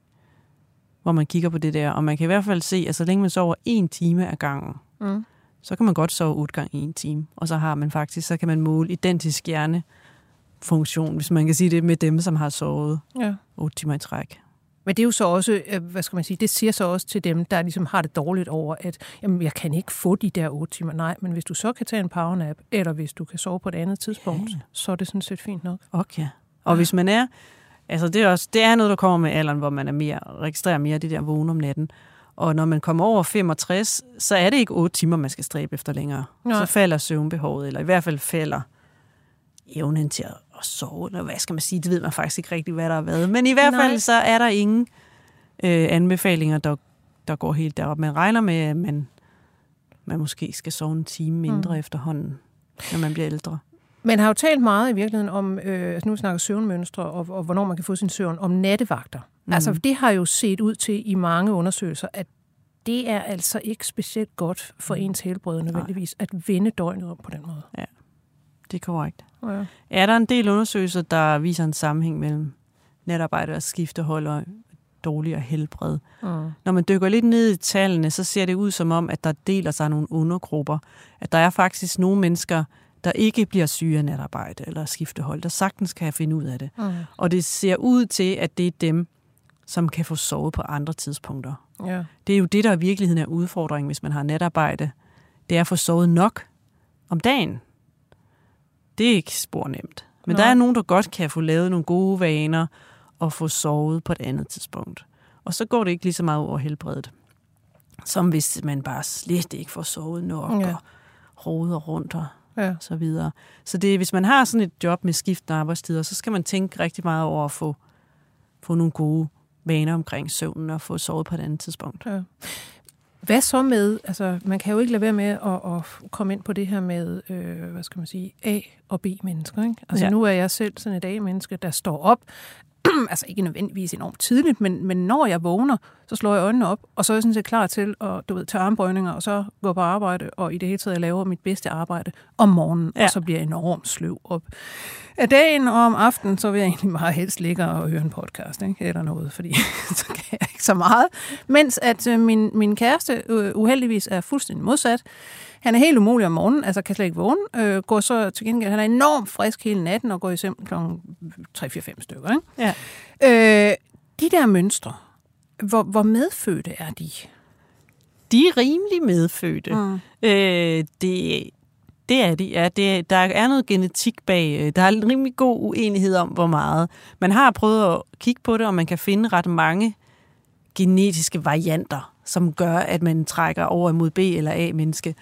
hvor man kigger på det der, og man kan i hvert fald se, at så længe man sover en time ad gangen, Mm. Så kan man godt sove otte gange en time. Og så har man faktisk, så kan man måle identisk hjernefunktion, hvis man kan sige det, med dem, som har sovet Ja. otte timer i træk. Men det er jo så også, øh, hvad skal man sige, det siger så også til dem, der ligesom har det dårligt over, at jamen, jeg kan ikke få de der 8 timer. Nej, men hvis du så kan tage en powernap, eller hvis du kan sove på et andet tidspunkt, Ja. så er det sådan set fint nok. Okay. Og hvis man er, altså det er, også, det er noget, der kommer med alderen, hvor man er mere, registrerer mere det der vågen om natten. Og når man kommer over 65, så er det ikke 8 timer, man skal stræbe efter længere. Nej. Så falder søvnbehovet, eller i hvert fald falder evnen til at sove, eller hvad skal man sige, det ved man faktisk ikke rigtig, hvad der har været. Men i hvert Nej. fald så er der ingen øh, anbefalinger, der, der går helt derop. Man regner med, at man, man måske skal sove en time mindre mm. efterhånden, når man bliver ældre. Man har jo talt meget i virkeligheden om, øh, altså nu snakker søvnmønstre, og, og hvornår man kan få sin søvn, om nattevagter. Mm. Altså det har jo set ud til i mange undersøgelser, at det er altså ikke specielt godt for ens helbred nødvendigvis, at vende døgnet om på den måde. Det er korrekt. Ja. Er der en del undersøgelser, der viser en sammenhæng mellem netarbejde og skiftehold og dårligere helbred? Mm. Når man dykker lidt ned i tallene, så ser det ud som om, at der deler sig nogle undergrupper. At der er faktisk nogle mennesker, der ikke bliver syge af natarbejde eller skiftehold, der sagtens kan finde ud af det. Mm. Og det ser ud til, at det er dem, som kan få sovet på andre tidspunkter. Ja. Det er jo det, der i virkeligheden er udfordringen, hvis man har natarbejde. Det er at få sovet nok om dagen. Det er ikke spor nemt. Men Nej. der er nogen, der godt kan få lavet nogle gode vaner og få sovet på et andet tidspunkt. Og så går det ikke lige så meget over helbredet, som hvis man bare slet ikke får sovet nok Ja. og roder rundt og Ja. så videre. Så det, hvis man har sådan et job med skiftende arbejdstider, så skal man tænke rigtig meget over at få, få nogle gode vaner omkring søvnen og få sovet på et andet tidspunkt. Ja. Hvad så med, altså man kan jo ikke lade være med at, at komme ind på det her med, øh, hvad skal man sige, A- og B-mennesker. Ikke? Altså ja. Nu er jeg selv sådan et A-menneske, der står op, altså ikke nødvendigvis enormt tidligt, men, men når jeg vågner, så slår jeg øjnene op, og så er jeg sådan set klar til at du ved, tage armbøjninger, og så gå på arbejde, og i det hele taget jeg laver mit bedste arbejde om morgenen. Ja. og så bliver jeg enormt sløv op af dagen, og om aftenen, så vil jeg egentlig meget helst ligge og høre en podcast, ikke? eller noget, fordi så kan jeg ikke så meget. Mens at øh, min, min kæreste øh, uheldigvis er fuldstændig modsat. Han er helt umulig om morgenen, altså kan slet ikke vågne. Øh, går så til gengæld, han er enormt frisk hele natten og går i søvn kl. 3-4-5 stykker. Ikke? Ja. Øh, de der mønstre, hvor, hvor medfødte er de? De er rimelig medfødte. Mm. Øh, det, det er de. Ja, det, der er noget genetik bag. øh, Der er en rimelig god uenighed om, hvor meget. Man har prøvet at kigge på det, og man kan finde ret mange genetiske varianter, som gør, at man trækker over imod B- eller A-menneske.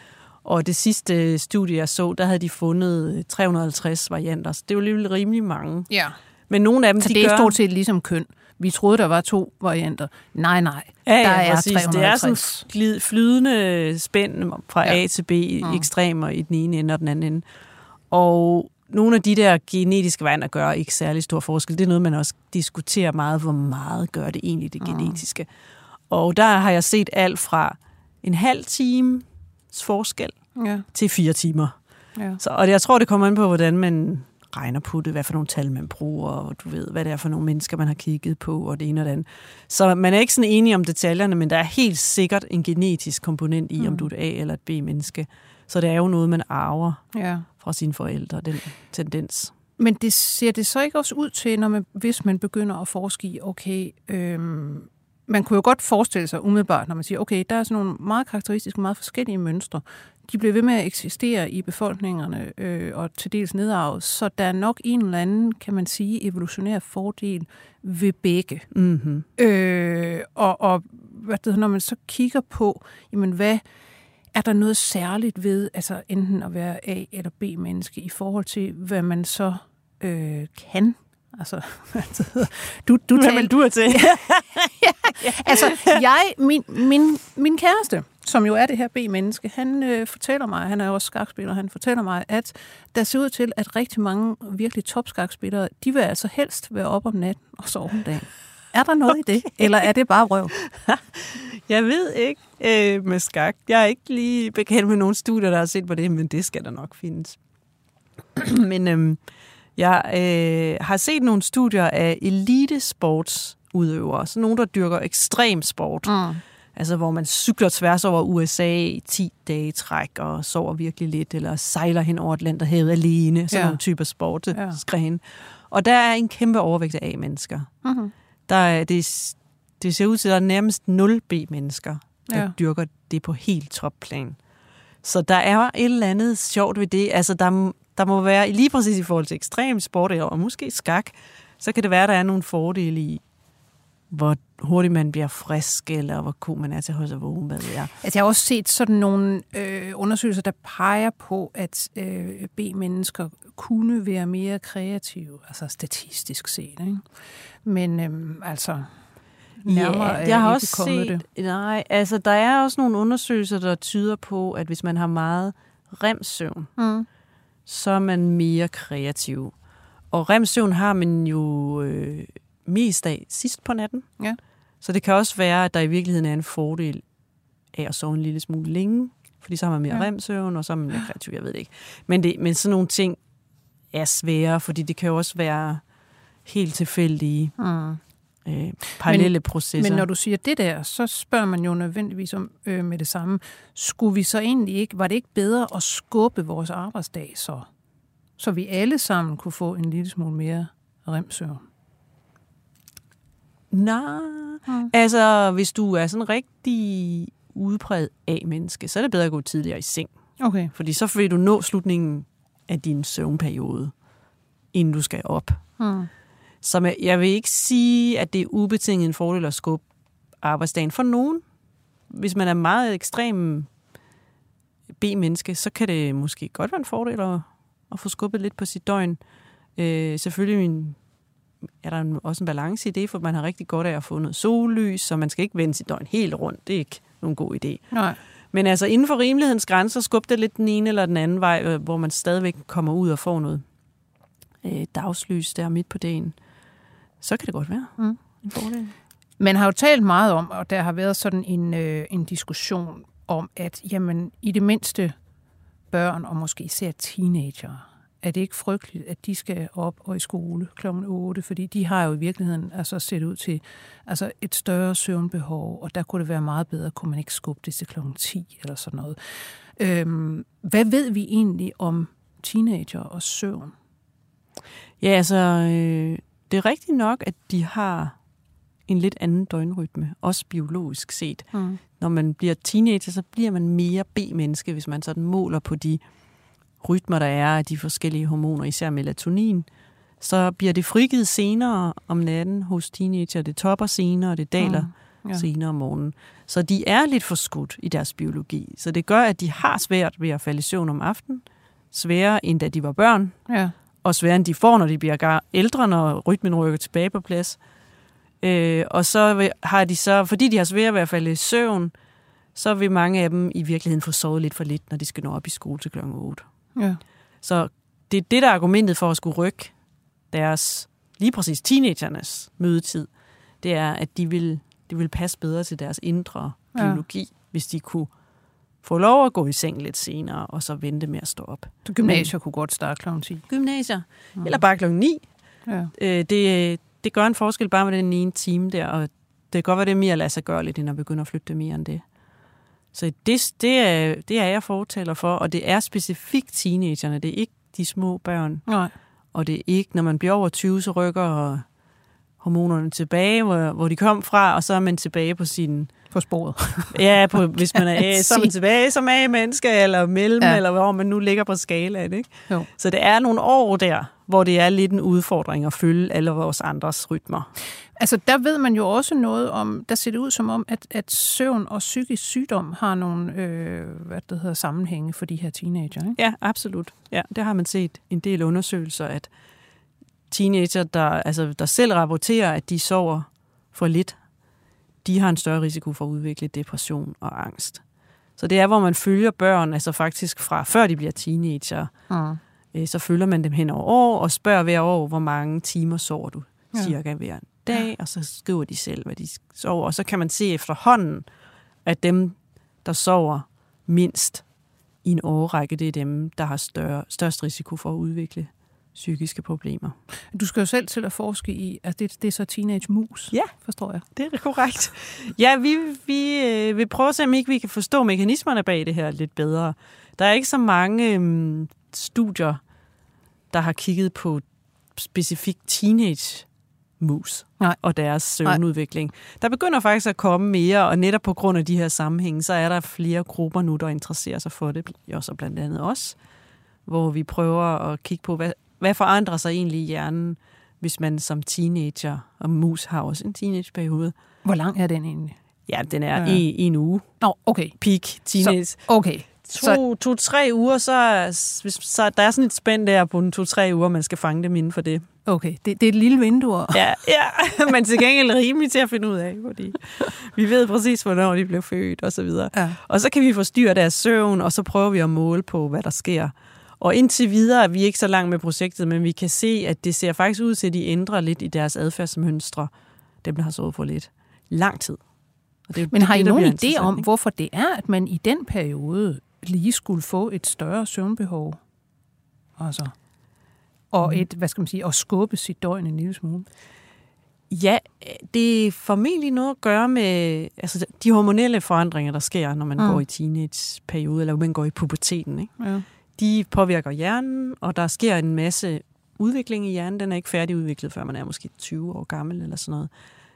Og det sidste studie, jeg så, der havde de fundet 350 varianter, så det er jo alligevel rimelig mange. Ja. Men nogle af dem, Så de det er stort set ligesom køn. Vi troede, der var to varianter. Nej, nej. Ja, ja, der er præcis. Det er 350. sådan glid, flydende spænd fra Ja. A til B, mm. ekstremer i den ene ende og den anden ende. Og nogle af de der genetiske varianter gør ikke særlig stor forskel. Det er noget, man også diskuterer meget, hvor meget gør det egentlig det genetiske. Og der har jeg set alt fra en halv times forskel Ja, til fire timer. ja. Så, og jeg tror, det kommer an på, hvordan man regner på det, hvad for nogle tal man bruger, og du ved, hvad det er for nogle mennesker, man har kigget på, og det ene og det andet. Så man er ikke sådan enig om detaljerne, men der er helt sikkert en genetisk komponent i, mm. om du er et A- eller et B-menneske. Så det er jo noget, man arver ja. fra sine forældre, den tendens. men det ser det så ikke også ud til, når man, hvis man begynder at forske i, okay, øhm, man kunne jo godt forestille sig umiddelbart, når man siger, okay, der er sådan nogle meget karakteristiske, meget forskellige mønstre. De bliver ved med at eksistere i befolkningerne øh, og til dels nedarvet, så der er nok en eller anden, kan man sige, evolutionær fordel ved begge. Mm-hmm. Øh, og, og hvad det, når man så kigger på, jamen hvad, er der noget særligt ved, altså enten at være A- eller B-menneske, i forhold til, hvad man så øh, kan Altså, du, du Hvad vil du er til? ja, altså, jeg, min, min, min kæreste, som jo er det her B-menneske, han øh, fortæller mig, han er jo også skakspiller, han fortæller mig, at der ser ud til, at rigtig mange virkelig topskakspillere, de vil altså helst være op om natten og sove om dagen. Er der noget okay. i det, eller er det bare røv? Jeg ved ikke øh, med skak. Jeg er ikke lige bekendt med nogle studier, der har set på det, men det skal der nok findes. men øh, jeg øh, har set nogle studier af elitesportsudøvere, så nogle, der dyrker ekstrem sport. Mm. Altså, hvor man cykler tværs over USA i 10 dage træk og sover virkelig lidt, eller sejler hen over Atlanterhavet alene, sådan ja. nogle typer sport. Ja. Og der er en kæmpe overvægt af A-mennesker. Mm-hmm. Der er, det, det ser ud til, at der er nærmest 0 B-mennesker, der ja. dyrker det på helt topplan. Så der er et eller andet sjovt ved det. Altså, der, der må være, lige præcis i forhold til ekstrem sport, og måske skak, så kan det være, at der er nogle fordele i, hvor hurtigt man bliver frisk, eller hvor god man er til at holde sig vågen, hvad det er. Altså, jeg har også set sådan nogle øh, undersøgelser, der peger på, at øh, B-mennesker kunne være mere kreative, altså statistisk set. Ikke? Men øh, altså, nærmere ja, jeg har også set, det. Nej, altså der er også nogle undersøgelser, der tyder på, at hvis man har meget remsøvn, mm så er man mere kreativ. Og remsøvn har man jo øh, mest af sidst på natten. Ja. Så det kan også være, at der i virkeligheden er en fordel af at sove en lille smule længe, fordi så har man mere ja. remsøvn, og så er man mere kreativ, jeg ved det ikke. Men, det, men sådan nogle ting er svære, fordi det kan jo også være helt tilfældige. Mm øh, parallelle men, processer. Men når du siger det der, så spørger man jo nødvendigvis om øh, med det samme. Skulle vi så egentlig ikke, var det ikke bedre at skubbe vores arbejdsdag så? Så vi alle sammen kunne få en lille smule mere remsøvn? Nej, hmm. altså hvis du er sådan rigtig udpræget af menneske, så er det bedre at gå tidligere i seng. Okay. Fordi så vil du nå slutningen af din søvnperiode, inden du skal op. Hmm. Så jeg vil ikke sige, at det er ubetinget en fordel at skubbe arbejdsdagen for nogen. Hvis man er meget ekstrem B-menneske, så kan det måske godt være en fordel at, at få skubbet lidt på sit døgn. Øh, selvfølgelig min, er der også en balance i det, for man har rigtig godt af at få noget sollys, så man skal ikke vende sit døgn helt rundt. Det er ikke nogen god idé. Nej. Men altså inden for rimelighedens grænser, skub det lidt den ene eller den anden vej, øh, hvor man stadigvæk kommer ud og får noget øh, dagslys der midt på dagen så kan det godt være mm. en fordel. Man har jo talt meget om, og der har været sådan en, øh, en diskussion om, at jamen, i det mindste børn, og måske især teenager, er det ikke frygteligt, at de skal op og i skole kl. 8, fordi de har jo i virkeligheden altså set ud til altså et større søvnbehov, og der kunne det være meget bedre, kunne man ikke skubbe det til kl. 10 eller sådan noget. Øhm, hvad ved vi egentlig om teenager og søvn? Ja, altså, øh, det er rigtigt nok, at de har en lidt anden døgnrytme, også biologisk set. Mm. Når man bliver teenager, så bliver man mere B-menneske, hvis man sådan måler på de rytmer, der er af de forskellige hormoner, især melatonin. Så bliver det frigivet senere om natten hos teenager. Det topper senere, og det daler mm. ja. senere om morgenen. Så de er lidt forskudt i deres biologi. Så det gør, at de har svært ved at falde i søvn om aftenen. Sværere end da de var børn. Ja og sværere end de får, når de bliver ældre, når rytmen rykker tilbage på plads. Øh, og så har de så, fordi de har svært ved at falde i søvn, så vil mange af dem i virkeligheden få sovet lidt for lidt, når de skal nå op i skole til kl. 8. Ja. Så det er det, der er argumentet for at skulle rykke deres, lige præcis teenagernes mødetid. Det er, at de vil, de vil passe bedre til deres indre biologi, ja. hvis de kunne få lov at gå i seng lidt senere, og så vente med at stå op. Så gymnasier kunne godt starte kl. 10? Gymnasier. Mm. Eller bare kl. 9. Ja. Øh, det, det gør en forskel bare med den ene time der, og det kan godt være, det er mere lade sig gøre lidt, end at begynde at flytte det mere end det. Så det, det, er, det er jeg fortaler for, og det er specifikt teenagerne, det er ikke de små børn. Nej. Og det er ikke, når man bliver over 20, så rykker hormonerne tilbage, hvor, hvor de kom fra, og så er man tilbage på sin... På sporet. ja, på, hvis man er A, så er man tilbage som A-menneske, eller mellem, ja. eller hvor man nu ligger på skalaen. Ikke? Jo. Så det er nogle år der, hvor det er lidt en udfordring at følge alle vores andres rytmer. Altså, der ved man jo også noget om, der ser det ud som om, at, at søvn og psykisk sygdom har nogle øh, hvad det hedder, sammenhænge for de her teenager. Ikke? Ja, absolut. Ja, det har man set en del undersøgelser, at teenager, der, altså, der selv rapporterer, at de sover for lidt, de har en større risiko for at udvikle depression og angst. Så det er, hvor man følger børn, altså faktisk fra før de bliver teenager, mm. øh, så følger man dem hen over år og spørger hver år, hvor mange timer sover du ja. cirka hver dag, og så skriver de selv, hvad de sover. Og så kan man se efterhånden, at dem, der sover mindst i en årrække, det er dem, der har større, størst risiko for at udvikle psykiske problemer. Du skal jo selv til at forske i, at det, det er så teenage mus, ja, forstår jeg. det er korrekt. Ja, vi, vi øh, vil prøve at se, om ikke vi kan forstå mekanismerne bag det her lidt bedre. Der er ikke så mange øh, studier, der har kigget på specifikt teenage mus Nej. og deres søvnudvikling. Nej. Der begynder faktisk at komme mere, og netop på grund af de her sammenhænge, så er der flere grupper nu, der interesserer sig for det, også blandt andet os, hvor vi prøver at kigge på, hvad, hvad forandrer sig egentlig i hjernen, hvis man som teenager, og mus har også en teenageperiode. Hvor lang er den egentlig? Ja, den er ja. i, en uge. Nå, okay. Peak teenage. Så, okay. To, to, tre uger, så, så der er sådan et spænd der på en to-tre uger, man skal fange dem inden for det. Okay, det, det er et lille vindue. Ja, ja, men til gengæld rimelig til at finde ud af, fordi vi ved præcis, hvornår de blev født og så videre. Ja. Og så kan vi forstyrre deres søvn, og så prøver vi at måle på, hvad der sker. Og indtil videre er vi ikke så langt med projektet, men vi kan se, at det ser faktisk ud til, at de ændrer lidt i deres adfærdsmønstre, dem der har sovet for lidt. Lang tid. Og det men har I det, nogen idé om, hvorfor det er, at man i den periode lige skulle få et større søvnbehov? Altså, og et, hvad skal man sige, at skubbe sit døgn en lille smule? Ja, det er formentlig noget at gøre med altså, de hormonelle forandringer, der sker, når man mm. går i teenageperiode, eller man går i puberteten. Ikke? Ja de påvirker hjernen, og der sker en masse udvikling i hjernen. Den er ikke færdigudviklet, før man er måske 20 år gammel eller sådan noget.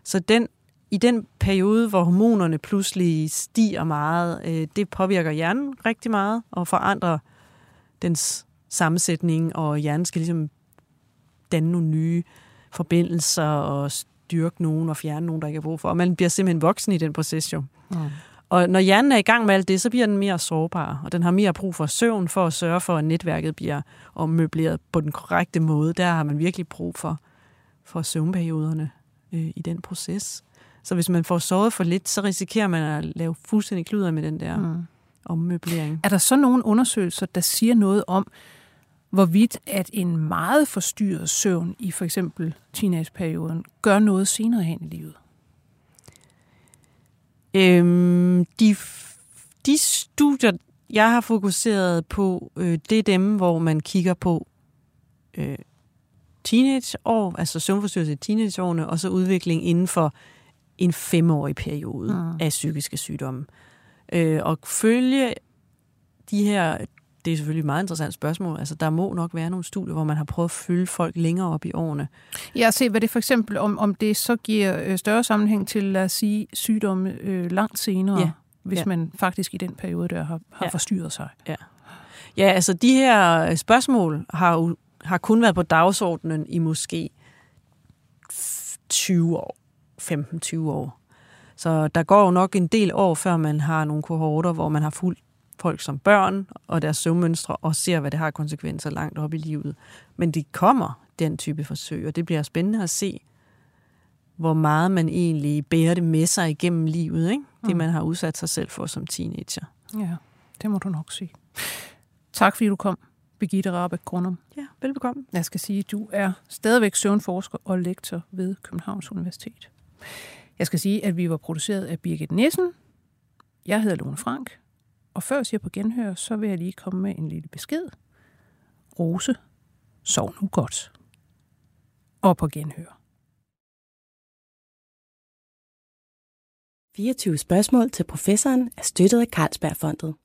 Så den, i den periode, hvor hormonerne pludselig stiger meget, øh, det påvirker hjernen rigtig meget og forandrer dens sammensætning, og hjernen skal ligesom danne nogle nye forbindelser og styrke nogen og fjerne nogen, der ikke er brug for. Og man bliver simpelthen voksen i den proces jo. Mm. Og når hjernen er i gang med alt det, så bliver den mere sårbar, og den har mere brug for søvn for at sørge for, at netværket bliver ommøbleret på den korrekte måde. Der har man virkelig brug for, for søvnperioderne øh, i den proces. Så hvis man får sovet for lidt, så risikerer man at lave fuldstændig kluder med den der mm. ommøblering. Er der så nogle undersøgelser, der siger noget om, hvorvidt at en meget forstyrret søvn i for eksempel teenageperioden gør noget senere hen i livet? Øhm, de, de studier, jeg har fokuseret på, øh, det er dem, hvor man kigger på øh, teenageår, altså søvnforstyrrelse i teenageårene, og så udvikling inden for en femårig periode mm. af psykiske sygdomme. Øh, og følge de her, det er selvfølgelig et meget interessant spørgsmål, altså der må nok være nogle studier, hvor man har prøvet at følge folk længere op i årene. Ja, se hvad det for eksempel, om, om det så giver øh, større sammenhæng til, lad os sige, sygdomme øh, langt senere, ja. hvis ja. man faktisk i den periode der har, har ja. forstyrret sig. Ja. ja, altså de her øh, spørgsmål har jo har kun været på dagsordenen i måske 20 år, 15-20 år. Så der går jo nok en del år, før man har nogle kohorter, hvor man har fuldt folk som børn og deres søvnmønstre, og ser, hvad det har konsekvenser langt op i livet. Men det kommer, den type forsøg, og det bliver spændende at se, hvor meget man egentlig bærer det med sig igennem livet, ikke? det mm. man har udsat sig selv for som teenager. Ja, det må du nok sige. Tak fordi du kom, Birgitte Rabeck Grundum. Ja, velbekomme. Jeg skal sige, at du er stadigvæk søvnforsker og lektor ved Københavns Universitet. Jeg skal sige, at vi var produceret af Birgit Nissen. Jeg hedder Lone Frank, og før jeg siger på genhør, så vil jeg lige komme med en lille besked. Rose, sov nu godt. Og på genhør. 24 spørgsmål til professoren er støttet af Carlsbergfondet.